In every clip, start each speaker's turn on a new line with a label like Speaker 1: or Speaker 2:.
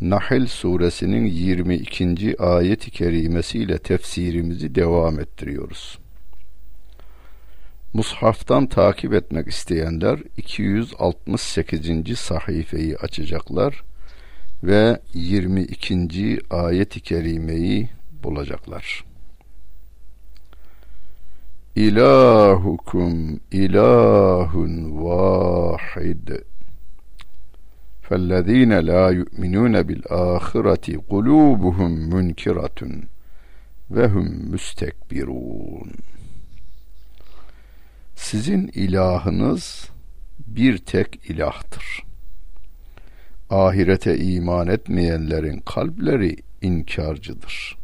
Speaker 1: Nahl suresinin 22. ayet-i kerimesiyle tefsirimizi devam ettiriyoruz. Mushaftan takip etmek isteyenler 268. sayfayı açacaklar ve 22. ayet-i kerimeyi bulacaklar. İlahukum ilahun vahid فَالَّذ۪ينَ لَا يُؤْمِنُونَ بِالْآخِرَةِ قُلُوبُهُمْ مُنْكِرَةٌ وَهُمْ müstekbirun. Sizin ilahınız bir tek ilahtır. Ahirete iman etmeyenlerin kalpleri inkarcıdır.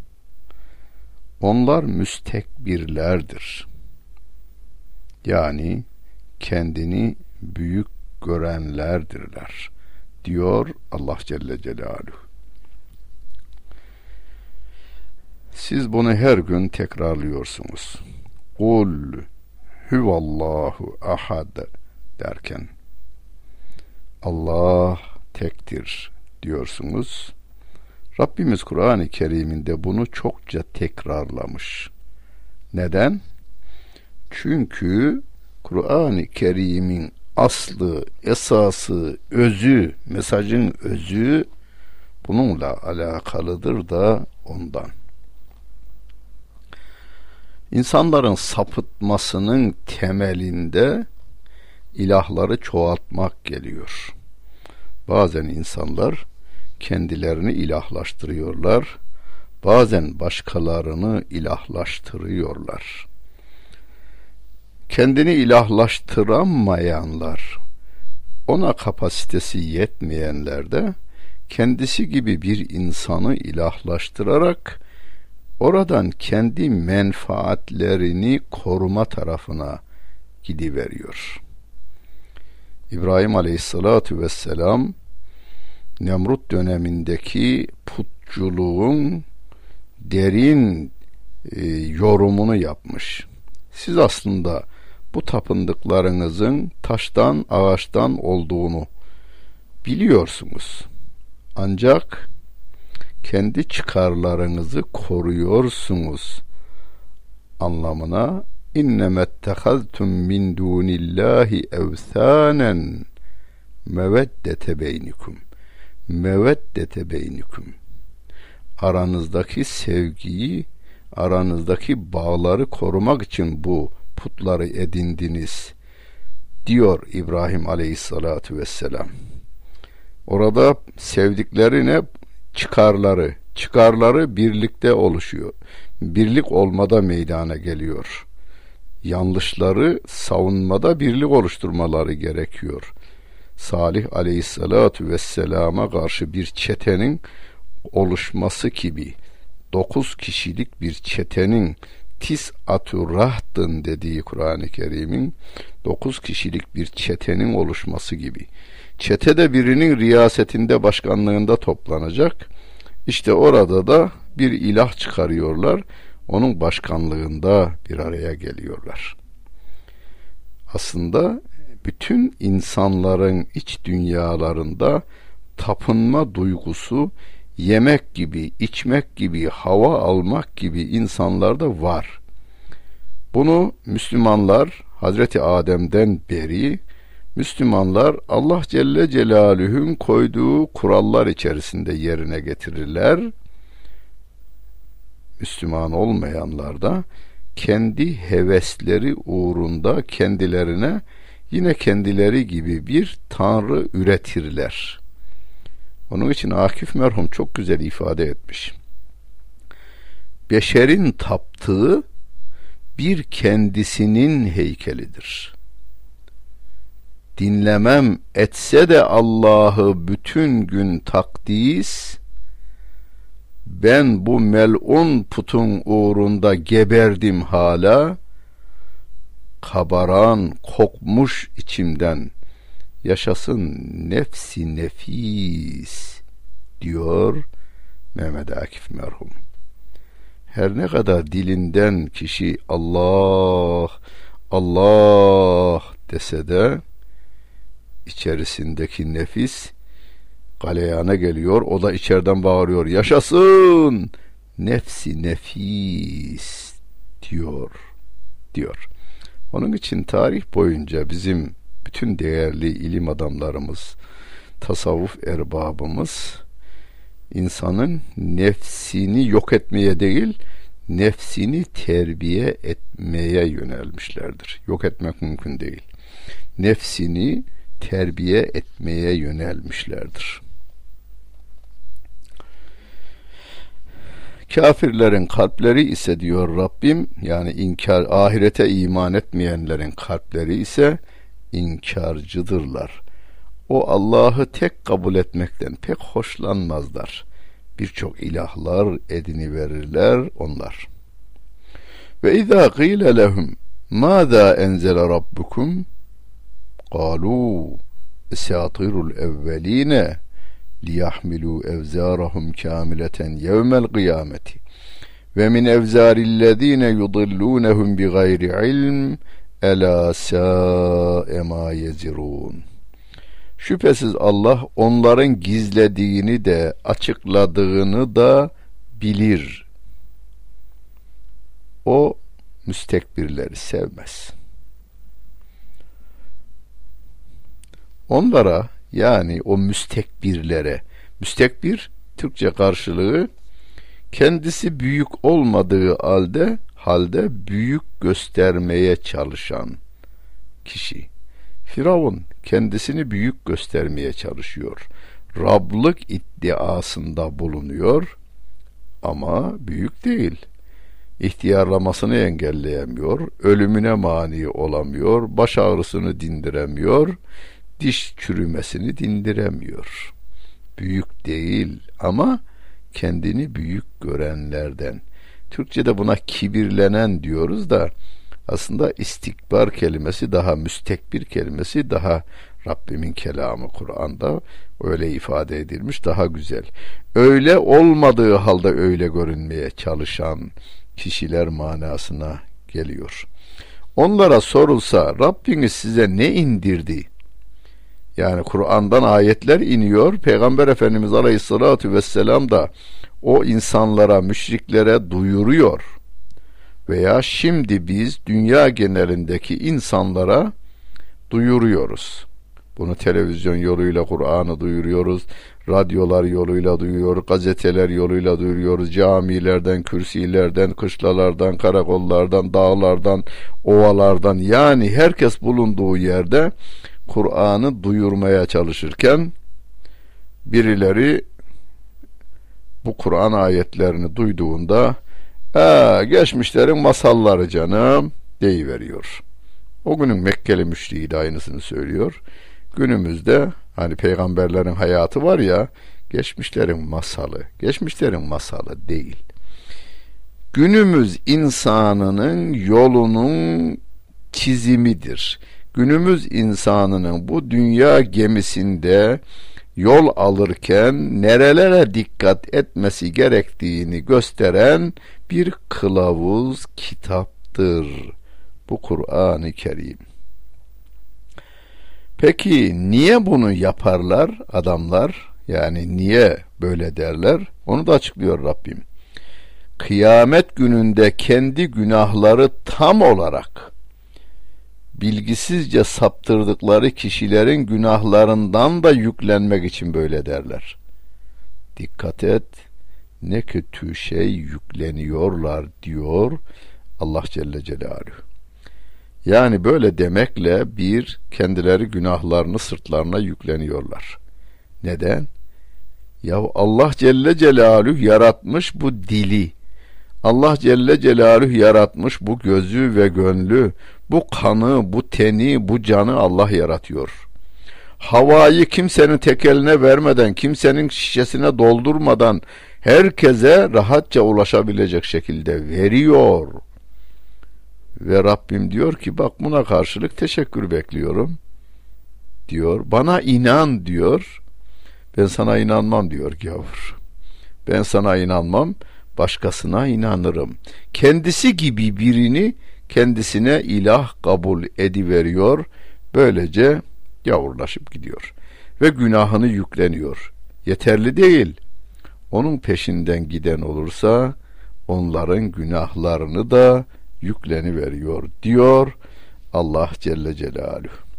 Speaker 1: Onlar müstekbirlerdir. Yani kendini büyük görenlerdirler Diyor Allah Celle Celaluhu. Siz bunu her gün tekrarlıyorsunuz. Kul huvallahu ahad derken Allah tektir diyorsunuz. Rabbimiz Kur'an-ı Kerim'inde bunu çokça tekrarlamış. Neden? Çünkü Kur'an-ı Kerim'in aslı, esası, özü, mesajın özü bununla alakalıdır da ondan. İnsanların sapıtmasının temelinde ilahları çoğaltmak geliyor. Bazen insanlar kendilerini ilahlaştırıyorlar, bazen başkalarını ilahlaştırıyorlar kendini ilahlaştıramayanlar, ona kapasitesi yetmeyenler de kendisi gibi bir insanı ilahlaştırarak oradan kendi menfaatlerini koruma tarafına gidiveriyor. İbrahim Aleyhisselatü Vesselam Nemrut dönemindeki putculuğun derin e, yorumunu yapmış. Siz aslında bu tapındıklarınızın taştan ağaçtan olduğunu biliyorsunuz. Ancak kendi çıkarlarınızı koruyorsunuz anlamına innemettehaztum min dunillahi evsanen meveddete beynikum meveddete beynikum aranızdaki sevgiyi aranızdaki bağları korumak için bu putları edindiniz diyor İbrahim aleyhissalatu vesselam. Orada sevdiklerine çıkarları, çıkarları birlikte oluşuyor. Birlik olmada meydana geliyor. Yanlışları savunmada birlik oluşturmaları gerekiyor. Salih aleyhissalatu vesselama karşı bir çetenin oluşması gibi dokuz kişilik bir çetenin tis atu rahtın dediği Kur'an-ı Kerim'in dokuz kişilik bir çetenin oluşması gibi. Çete de birinin riyasetinde başkanlığında toplanacak. İşte orada da bir ilah çıkarıyorlar. Onun başkanlığında bir araya geliyorlar. Aslında bütün insanların iç dünyalarında tapınma duygusu yemek gibi, içmek gibi, hava almak gibi insanlarda var. Bunu Müslümanlar Hazreti Adem'den beri Müslümanlar Allah Celle Celaluhu'nun koyduğu kurallar içerisinde yerine getirirler. Müslüman olmayanlar da kendi hevesleri uğrunda kendilerine yine kendileri gibi bir tanrı üretirler.'' Onun için Akif merhum çok güzel ifade etmiş. Beşerin taptığı bir kendisinin heykelidir. Dinlemem etse de Allah'ı bütün gün takdis, ben bu melun putun uğrunda geberdim hala kabaran kokmuş içimden yaşasın nefsi nefis diyor Mehmet Akif merhum. Her ne kadar dilinden kişi Allah Allah dese de içerisindeki nefis galeyana geliyor. O da içeriden bağırıyor. Yaşasın! Nefsi nefis diyor. Diyor. Onun için tarih boyunca bizim bütün değerli ilim adamlarımız, tasavvuf erbabımız insanın nefsini yok etmeye değil, nefsini terbiye etmeye yönelmişlerdir. Yok etmek mümkün değil. Nefsini terbiye etmeye yönelmişlerdir. Kafirlerin kalpleri ise diyor Rabbim yani inkar ahirete iman etmeyenlerin kalpleri ise inkarcıdırlar. O Allah'ı tek kabul etmekten pek hoşlanmazlar. Birçok ilahlar edini verirler onlar. Ve izâ gîle lehum mâzâ enzele rabbukum قالوا اساطير الاولين ليحملوا اوزارهم كامله يوم القيامه ومن اوزار الذين يضلونهم بغير علم Ela sâe mâ yezirûn. Şüphesiz Allah onların gizlediğini de açıkladığını da bilir. O müstekbirleri sevmez. Onlara yani o müstekbirlere, müstekbir Türkçe karşılığı kendisi büyük olmadığı halde halde büyük göstermeye çalışan kişi. Firavun kendisini büyük göstermeye çalışıyor. Rablık iddiasında bulunuyor ama büyük değil. İhtiyarlamasını engelleyemiyor, ölümüne mani olamıyor, baş ağrısını dindiremiyor, diş çürümesini dindiremiyor. Büyük değil ama kendini büyük görenlerden. Türkçe'de buna kibirlenen diyoruz da aslında istikbar kelimesi daha müstekbir kelimesi daha Rabbimin kelamı Kur'an'da öyle ifade edilmiş daha güzel. Öyle olmadığı halde öyle görünmeye çalışan kişiler manasına geliyor. Onlara sorulsa Rabbiniz size ne indirdi? Yani Kur'an'dan ayetler iniyor. Peygamber Efendimiz Aleyhisselatü Vesselam da o insanlara, müşriklere duyuruyor. Veya şimdi biz dünya genelindeki insanlara duyuruyoruz. Bunu televizyon yoluyla Kur'an'ı duyuruyoruz, radyolar yoluyla duyuyoruz, gazeteler yoluyla duyuruyoruz, camilerden, kürsilerden, kışlalardan, karakollardan, dağlardan, ovalardan yani herkes bulunduğu yerde Kur'an'ı duyurmaya çalışırken birileri bu Kur'an ayetlerini duyduğunda ee, geçmişlerin masalları canım deyiveriyor. O günün Mekkeli müşriği de aynısını söylüyor. Günümüzde hani peygamberlerin hayatı var ya geçmişlerin masalı. Geçmişlerin masalı değil. Günümüz insanının yolunun çizimidir günümüz insanının bu dünya gemisinde yol alırken nerelere dikkat etmesi gerektiğini gösteren bir kılavuz kitaptır. Bu Kur'an-ı Kerim. Peki niye bunu yaparlar adamlar? Yani niye böyle derler? Onu da açıklıyor Rabbim. Kıyamet gününde kendi günahları tam olarak bilgisizce saptırdıkları kişilerin günahlarından da yüklenmek için böyle derler. Dikkat et, ne kötü şey yükleniyorlar diyor Allah Celle Celaluhu. Yani böyle demekle bir kendileri günahlarını sırtlarına yükleniyorlar. Neden? Ya Allah Celle Celaluhu yaratmış bu dili. Allah Celle Celaluhu yaratmış bu gözü ve gönlü, bu kanı, bu teni, bu canı Allah yaratıyor. Havayı kimsenin tekeline vermeden, kimsenin şişesine doldurmadan herkese rahatça ulaşabilecek şekilde veriyor. Ve Rabbim diyor ki bak buna karşılık teşekkür bekliyorum diyor. Bana inan diyor. Ben sana inanmam diyor gavur. Ben sana inanmam, başkasına inanırım. Kendisi gibi birini kendisine ilah kabul ediveriyor. Böylece yavrulaşıp gidiyor ve günahını yükleniyor. Yeterli değil. Onun peşinden giden olursa onların günahlarını da yükleni veriyor diyor Allah Celle Celaluhu.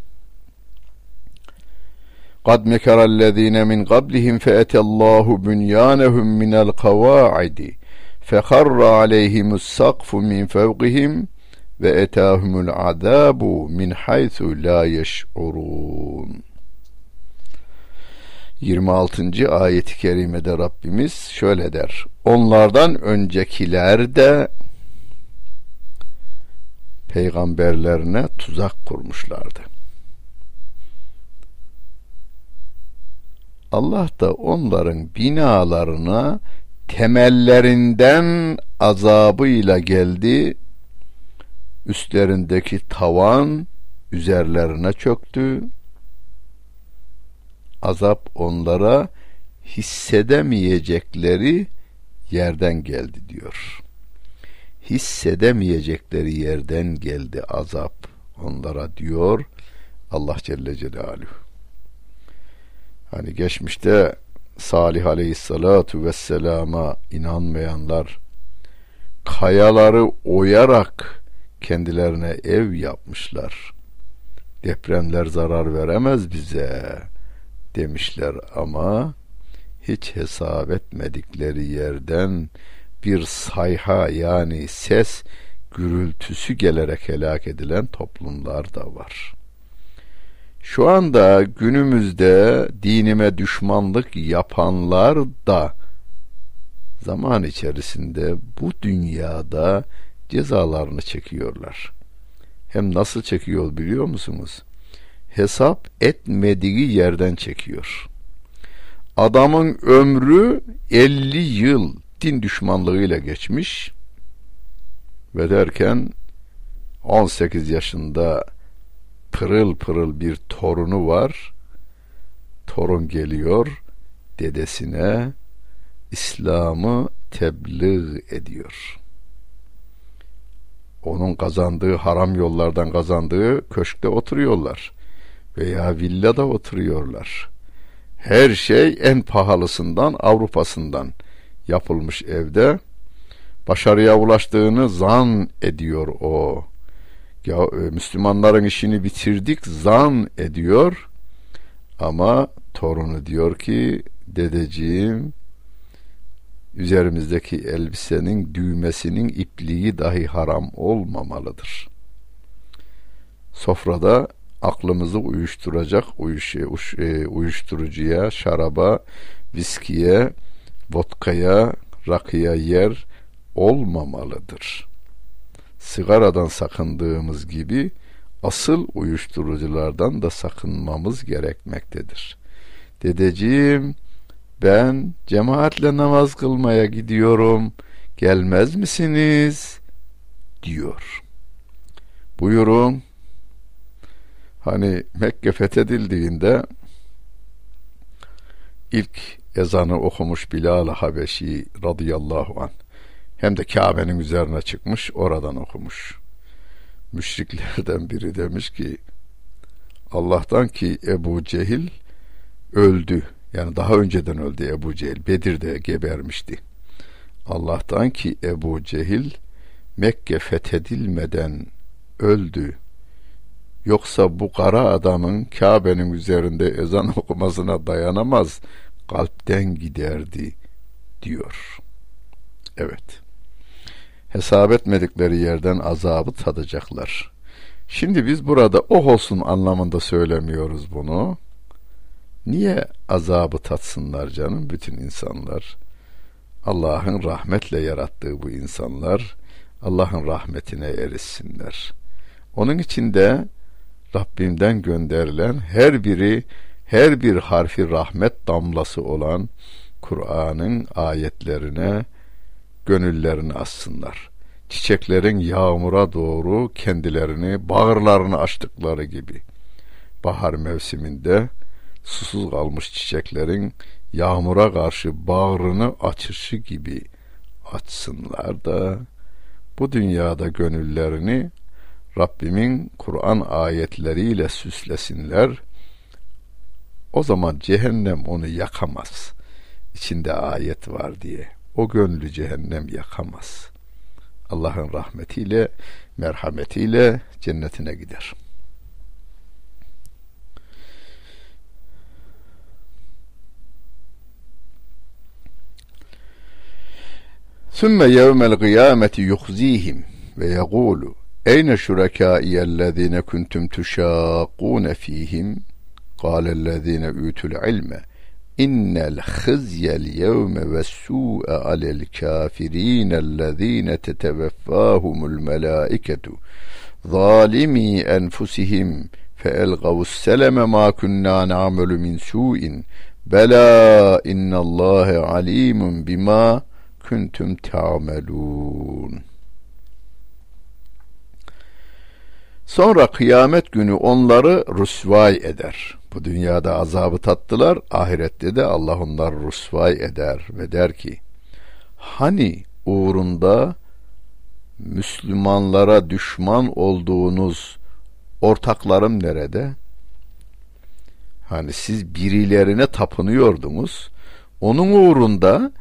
Speaker 1: قد مكر الذين من قبلهم فأتى الله بنيانهم من القواعد فخر عليهم السقف من فوقهم ve etahumul azabu min haythu la yeş'urun. 26. ayet-i kerimede Rabbimiz şöyle der. Onlardan öncekiler de peygamberlerine tuzak kurmuşlardı. Allah da onların binalarına temellerinden azabıyla geldi Üstlerindeki tavan üzerlerine çöktü azap onlara hissedemeyecekleri yerden geldi diyor. Hissedemeyecekleri yerden geldi azap onlara diyor Allah Celle Celaluhu. Hani geçmişte Salih Aleyhisselatu Vesselam'a inanmayanlar kayaları oyarak kendilerine ev yapmışlar. Depremler zarar veremez bize demişler ama hiç hesap etmedikleri yerden bir sayha yani ses gürültüsü gelerek helak edilen toplumlar da var. Şu anda günümüzde dinime düşmanlık yapanlar da zaman içerisinde bu dünyada cezalarını çekiyorlar. Hem nasıl çekiyor biliyor musunuz? hesap etmediği yerden çekiyor. Adamın ömrü 50 yıl din düşmanlığıyla geçmiş ve derken 18 yaşında pırıl pırıl bir torunu var. Torun geliyor dedesine İslam'ı tebliğ ediyor. Onun kazandığı haram yollardan kazandığı köşkte oturuyorlar veya villada oturuyorlar. Her şey en pahalısından Avrupa'sından yapılmış evde başarıya ulaştığını zan ediyor o. Ya e, Müslümanların işini bitirdik zan ediyor. Ama torunu diyor ki dedeciğim üzerimizdeki elbisenin düğmesinin ipliği dahi haram olmamalıdır. Sofrada aklımızı uyuşturacak uyuş, uş, e, uyuşturucuya, şaraba, viskiye, vodkaya, rakıya yer olmamalıdır. Sigaradan sakındığımız gibi asıl uyuşturuculardan da sakınmamız gerekmektedir. Dedeciğim ben cemaatle namaz kılmaya gidiyorum gelmez misiniz? diyor. Buyurun Hani Mekke fethedildiğinde ilk ezanı okumuş Bilal Habeşi radıyallahu an hem de Kabe'nin üzerine çıkmış oradan okumuş. Müşriklerden biri demiş ki Allah'tan ki Ebu Cehil öldü. Yani daha önceden öldü Ebu Cehil. Bedir'de gebermişti. Allah'tan ki Ebu Cehil Mekke fethedilmeden öldü Yoksa bu kara adamın Kabe'nin üzerinde ezan okumasına dayanamaz, kalpten giderdi diyor. Evet. Hesap etmedikleri yerden azabı tadacaklar. Şimdi biz burada oh olsun anlamında söylemiyoruz bunu. Niye azabı tatsınlar canım bütün insanlar? Allah'ın rahmetle yarattığı bu insanlar Allah'ın rahmetine erişsinler. Onun için de Rabbimden gönderilen her biri her bir harfi rahmet damlası olan Kur'an'ın ayetlerine gönüllerini assınlar. Çiçeklerin yağmura doğru kendilerini bağırlarını açtıkları gibi bahar mevsiminde susuz kalmış çiçeklerin yağmura karşı bağrını açışı gibi açsınlar da bu dünyada gönüllerini Rabbimin Kur'an ayetleriyle süslesinler. O zaman cehennem onu yakamaz. İçinde ayet var diye. O gönlü cehennem yakamaz. Allah'ın rahmetiyle, merhametiyle cennetine gider.'' ثم يوم القيامة يخزيهم ويقول أين شركائي الذين كنتم تشاقون فيهم؟ قال الذين أوتوا العلم إن الخزي اليوم والسوء على الكافرين الذين تتوفاهم الملائكة ظالمي أنفسهم فألقوا السلم ما كنا نعمل من سوء بلى إن الله عليم بما kuntum ta'melun. Sonra kıyamet günü onları rüsvay eder. Bu dünyada azabı tattılar, ahirette de Allah onları rüsvay eder ve der ki, hani uğrunda Müslümanlara düşman olduğunuz ortaklarım nerede? Hani siz birilerine tapınıyordunuz. Onun uğrunda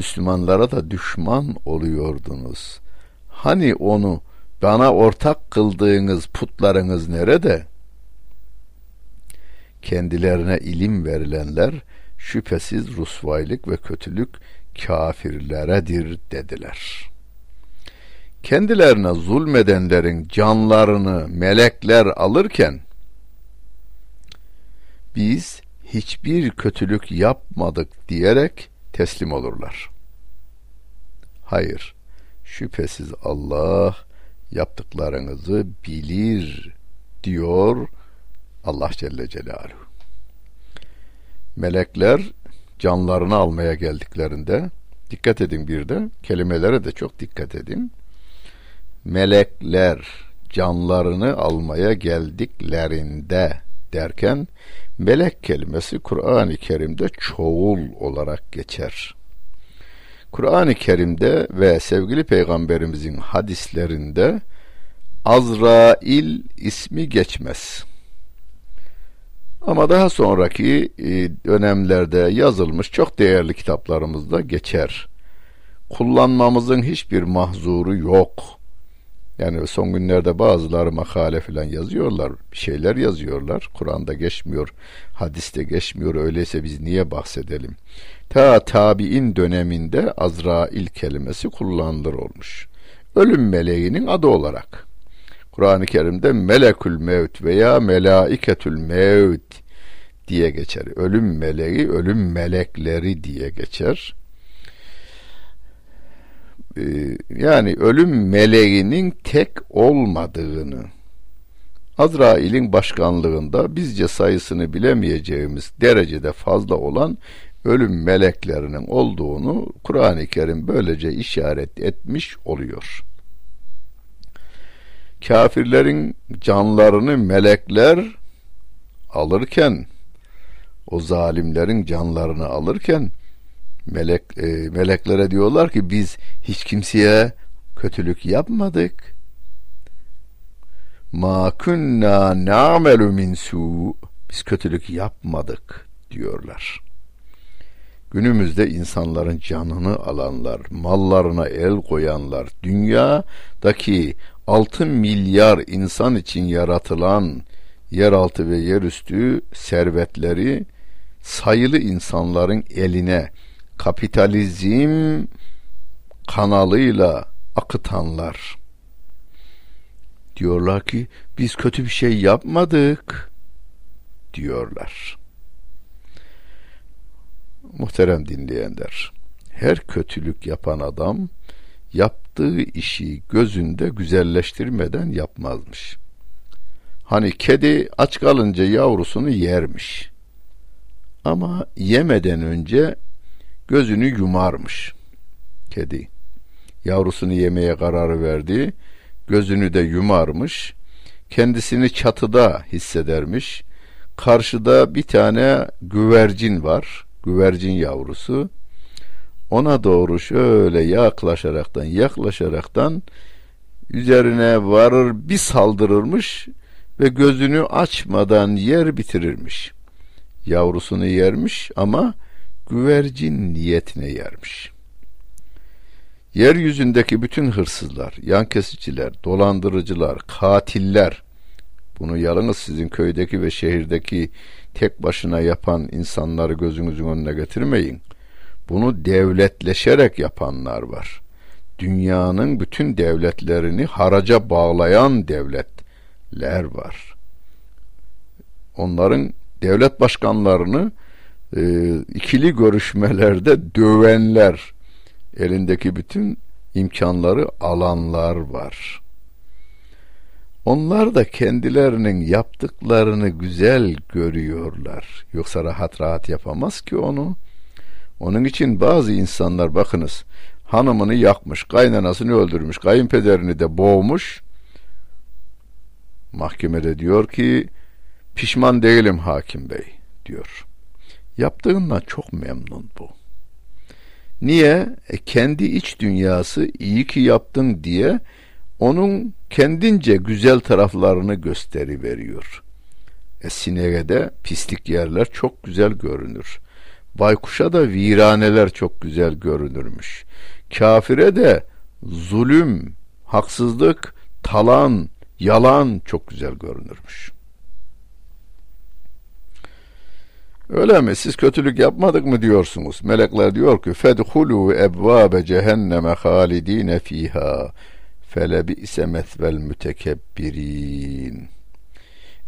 Speaker 1: Müslümanlara da düşman oluyordunuz. Hani onu bana ortak kıldığınız putlarınız nerede? Kendilerine ilim verilenler şüphesiz rusvaylık ve kötülük kafirleredir dediler. Kendilerine zulmedenlerin canlarını melekler alırken biz hiçbir kötülük yapmadık diyerek teslim olurlar. Hayır, şüphesiz Allah yaptıklarınızı bilir diyor Allah Celle Celaluhu. Melekler canlarını almaya geldiklerinde dikkat edin bir de kelimelere de çok dikkat edin. Melekler canlarını almaya geldiklerinde derken melek kelimesi Kur'an-ı Kerim'de çoğul olarak geçer. Kur'an-ı Kerim'de ve sevgili peygamberimizin hadislerinde Azrail ismi geçmez. Ama daha sonraki e, dönemlerde yazılmış çok değerli kitaplarımızda geçer. Kullanmamızın hiçbir mahzuru yok. Yani son günlerde bazıları makale falan yazıyorlar, bir şeyler yazıyorlar. Kur'an'da geçmiyor, hadiste geçmiyor. Öyleyse biz niye bahsedelim? Ta tabi'in döneminde Azrail kelimesi kullanılır olmuş. Ölüm meleğinin adı olarak. Kur'an-ı Kerim'de melekül mevt veya melaiketül mevt diye geçer. Ölüm meleği, ölüm melekleri diye geçer. Ee, yani ölüm meleğinin tek olmadığını Azrail'in başkanlığında bizce sayısını bilemeyeceğimiz derecede fazla olan ölüm meleklerinin olduğunu Kur'an-ı Kerim böylece işaret etmiş oluyor. Kafirlerin canlarını melekler alırken o zalimlerin canlarını alırken melek e, meleklere diyorlar ki biz hiç kimseye kötülük yapmadık. Ma kunna na'melu min su biz kötülük yapmadık diyorlar. Günümüzde insanların canını alanlar, mallarına el koyanlar, dünyadaki 6 milyar insan için yaratılan yeraltı ve yerüstü servetleri sayılı insanların eline kapitalizm kanalıyla akıtanlar diyorlar ki biz kötü bir şey yapmadık diyorlar. Muhterem dinleyenler, her kötülük yapan adam yaptığı işi gözünde güzelleştirmeden yapmazmış. Hani kedi aç kalınca yavrusunu yermiş. Ama yemeden önce gözünü yumarmış kedi. Yavrusunu yemeye kararı verdi. Gözünü de yumarmış. Kendisini çatıda hissedermiş. Karşıda bir tane güvercin var. Güvercin yavrusu. Ona doğru şöyle yaklaşaraktan yaklaşaraktan üzerine varır bir saldırırmış ve gözünü açmadan yer bitirirmiş. Yavrusunu yermiş ama güvercin niyetine yermiş. Yeryüzündeki bütün hırsızlar, yan kesiciler, dolandırıcılar, katiller, bunu yalnız sizin köydeki ve şehirdeki tek başına yapan insanları gözünüzün önüne getirmeyin. Bunu devletleşerek yapanlar var. Dünyanın bütün devletlerini haraca bağlayan devletler var. Onların devlet başkanlarını e, ikili görüşmelerde dövenler, elindeki bütün imkanları alanlar var. Onlar da kendilerinin yaptıklarını güzel görüyorlar. Yoksa rahat rahat yapamaz ki onu. Onun için bazı insanlar bakınız hanımını yakmış, kaynanasını öldürmüş, kayınpederini de boğmuş. Mahkemede diyor ki pişman değilim hakim bey diyor. Yaptığından çok memnun bu. Niye? E, kendi iç dünyası iyi ki yaptın diye onun kendince güzel taraflarını gösteri veriyor. E, sineğe pislik yerler çok güzel görünür. Baykuşa da viraneler çok güzel görünürmüş. Kafire de zulüm, haksızlık, talan, yalan çok güzel görünürmüş. Öyle mi? Siz kötülük yapmadık mı diyorsunuz? Melekler diyor ki fedhulu ebvabe cehenneme halidine fiha felebi'se mesvel mütekebbirin.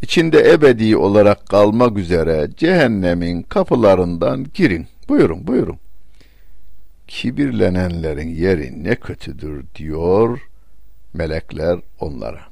Speaker 1: İçinde ebedi olarak kalmak üzere cehennemin kapılarından girin. Buyurun, buyurun. Kibirlenenlerin yeri ne kötüdür diyor melekler onlara.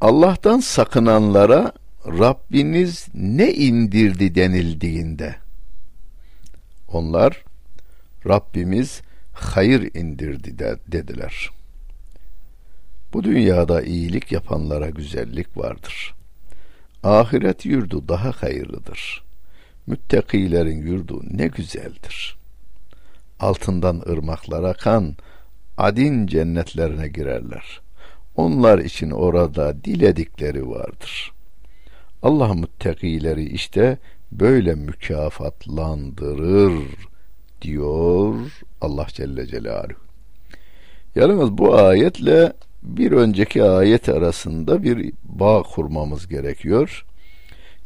Speaker 1: Allah'tan sakınanlara Rabbiniz ne indirdi denildiğinde onlar Rabbimiz hayır indirdi de, dediler. Bu dünyada iyilik yapanlara güzellik vardır. Ahiret yurdu daha hayırlıdır. Müttakilerin yurdu ne güzeldir. Altından ırmaklar akan adin cennetlerine girerler.'' Onlar için orada diledikleri vardır. Allah muttakileri işte böyle mükafatlandırır diyor Allah Celle Celaluhu. Yalnız bu ayetle bir önceki ayet arasında bir bağ kurmamız gerekiyor.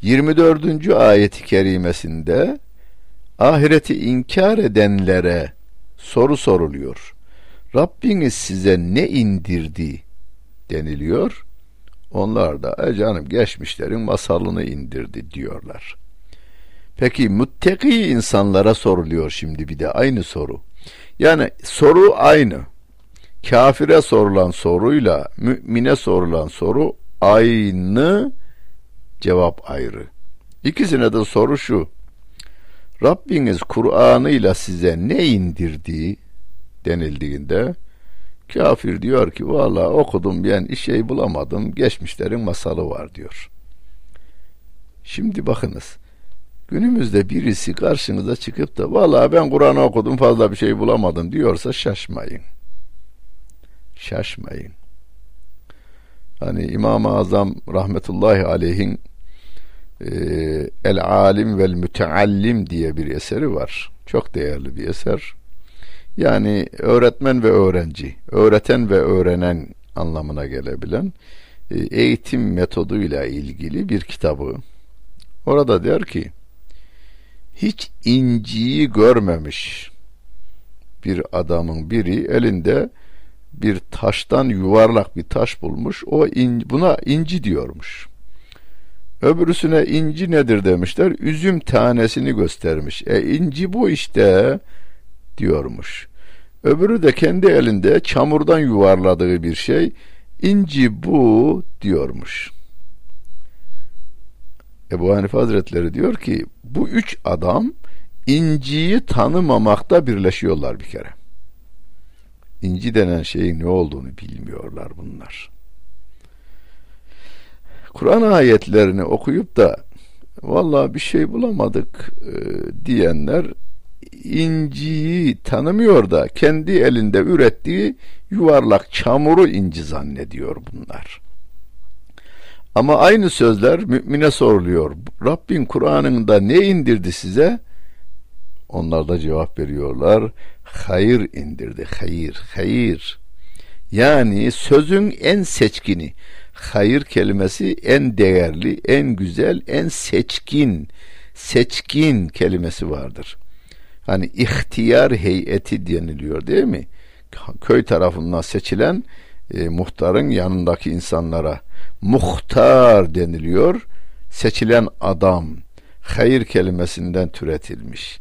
Speaker 1: 24. ayeti kerimesinde ahireti inkar edenlere soru soruluyor. Rabbiniz size ne indirdi deniliyor. Onlar da e canım geçmişlerin masalını indirdi diyorlar. Peki muttaki insanlara soruluyor şimdi bir de aynı soru. Yani soru aynı. Kafire sorulan soruyla mümine sorulan soru aynı, cevap ayrı. İkisine de soru şu. Rabbiniz Kur'an'ıyla size ne indirdi denildiğinde Kafir diyor ki valla okudum ben şey bulamadım geçmişlerin masalı var diyor. Şimdi bakınız günümüzde birisi karşınıza çıkıp da valla ben Kur'an'ı okudum fazla bir şey bulamadım diyorsa şaşmayın. Şaşmayın. Hani İmam-ı Azam rahmetullahi aleyhin e, El Alim vel Müteallim diye bir eseri var. Çok değerli bir eser. Yani öğretmen ve öğrenci, öğreten ve öğrenen anlamına gelebilen e, eğitim metoduyla ilgili bir kitabı. Orada der ki hiç inciyi görmemiş bir adamın biri elinde bir taştan yuvarlak bir taş bulmuş. O in, buna inci diyormuş. Öbürüsüne inci nedir demişler. Üzüm tanesini göstermiş. E inci bu işte diyormuş. Öbürü de kendi elinde çamurdan yuvarladığı bir şey. İnci bu diyormuş. Ebu Hanife Hazretleri diyor ki bu üç adam inciyi tanımamakta birleşiyorlar bir kere. İnci denen şeyin ne olduğunu bilmiyorlar bunlar. Kur'an ayetlerini okuyup da vallahi bir şey bulamadık e, diyenler inciyi tanımıyor da kendi elinde ürettiği yuvarlak çamuru inci zannediyor bunlar. Ama aynı sözler mümine soruluyor. Rabbin Kur'an'ında ne indirdi size? Onlar da cevap veriyorlar. Hayır indirdi. Hayır, hayır. Yani sözün en seçkini. Hayır kelimesi en değerli, en güzel, en seçkin, seçkin kelimesi vardır. Hani ihtiyar heyeti deniliyor değil mi? Köy tarafından seçilen e, muhtarın yanındaki insanlara muhtar deniliyor. Seçilen adam hayır kelimesinden türetilmiş.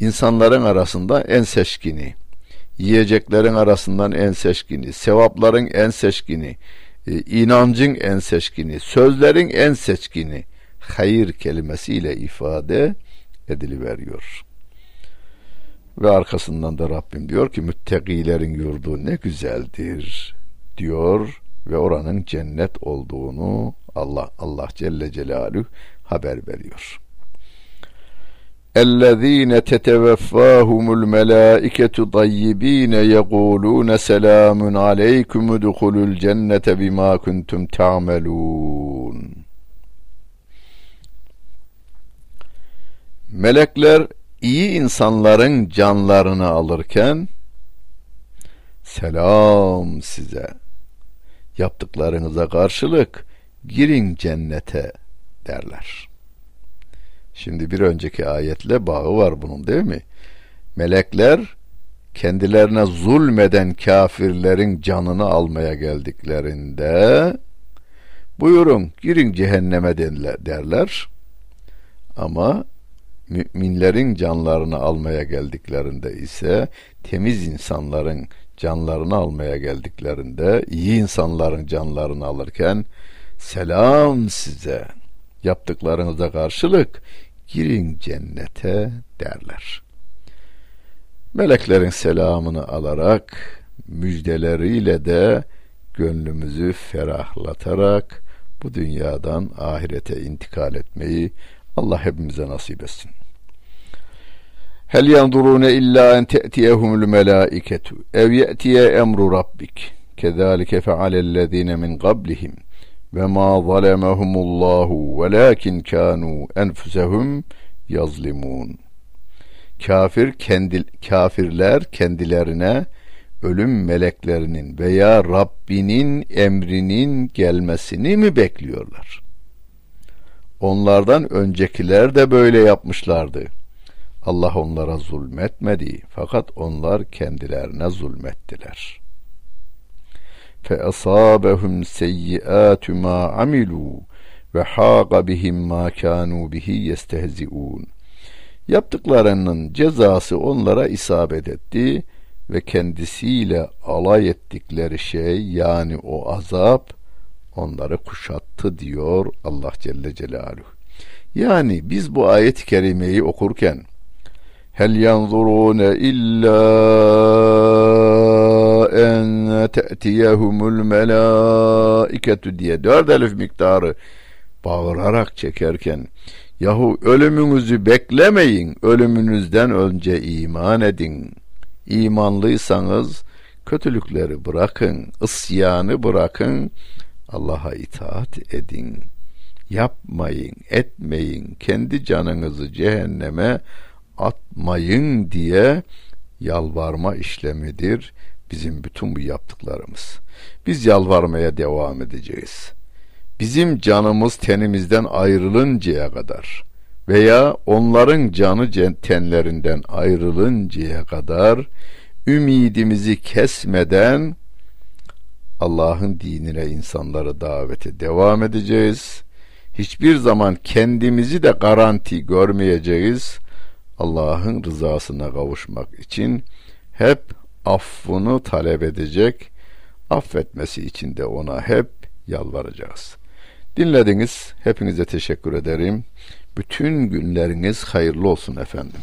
Speaker 1: İnsanların arasında en seçkini, yiyeceklerin arasından en seçkini, sevapların en seçkini, e, inancın en seçkini, sözlerin en seçkini hayır kelimesiyle ifade ediliveriyor. Ve arkasından da Rabbim diyor ki müttakilerin yurdu ne güzeldir diyor ve oranın cennet olduğunu Allah Allah Celle Celaluhu haber veriyor. اَلَّذ۪ينَ تَتَوَفَّاهُمُ الْمَلَائِكَةُ طَيِّب۪ينَ يَقُولُونَ سَلَامٌ عَلَيْكُمُ دُخُلُوا الْجَنَّةَ بِمَا كُنْتُمْ تَعْمَلُونَ Melekler iyi insanların canlarını alırken selam size yaptıklarınıza karşılık girin cennete derler. Şimdi bir önceki ayetle bağı var bunun değil mi? Melekler kendilerine zulmeden kafirlerin canını almaya geldiklerinde buyurun girin cehenneme derler. Ama müminlerin canlarını almaya geldiklerinde ise temiz insanların canlarını almaya geldiklerinde iyi insanların canlarını alırken selam size yaptıklarınıza karşılık girin cennete derler. Meleklerin selamını alarak müjdeleriyle de gönlümüzü ferahlatarak bu dünyadan ahirete intikal etmeyi Allah hepimize nasip etsin. Hel yandurune illa en te'tiyehumul melaiketu ev ye'tiye emru rabbik. Kezalike fealellezine min qablihim ve ma zalemehumullahu velakin kanu enfusehum yazlimun. Kafir kendi kafirler kendilerine ölüm meleklerinin veya Rabbinin emrinin gelmesini mi bekliyorlar? Onlardan öncekiler de böyle yapmışlardı. Allah onlara zulmetmedi fakat onlar kendilerine zulmettiler. Fe asabehum seyyiatu ma amilu ve haqa bihim ma kanu bihi yestehziun. Yaptıklarının cezası onlara isabet etti ve kendisiyle alay ettikleri şey yani o azap onları kuşattı diyor Allah Celle Celaluhu. Yani biz bu ayet-i kerimeyi okurken hel yanzurune illa en te'tiyehumul melaiketu diye dört elif miktarı bağırarak çekerken yahu ölümünüzü beklemeyin ölümünüzden önce iman edin imanlıysanız kötülükleri bırakın ısyanı bırakın Allah'a itaat edin. Yapmayın, etmeyin, kendi canınızı cehenneme atmayın diye yalvarma işlemidir. bizim bütün bu yaptıklarımız. Biz yalvarmaya devam edeceğiz. Bizim canımız tenimizden ayrılıncaya kadar veya onların canı tenlerinden ayrılıncaya kadar ümidimizi kesmeden Allah'ın dinine insanları davete devam edeceğiz. Hiçbir zaman kendimizi de garanti görmeyeceğiz. Allah'ın rızasına kavuşmak için hep affını talep edecek, affetmesi için de ona hep yalvaracağız. Dinlediniz. Hepinize teşekkür ederim. Bütün günleriniz hayırlı olsun efendim.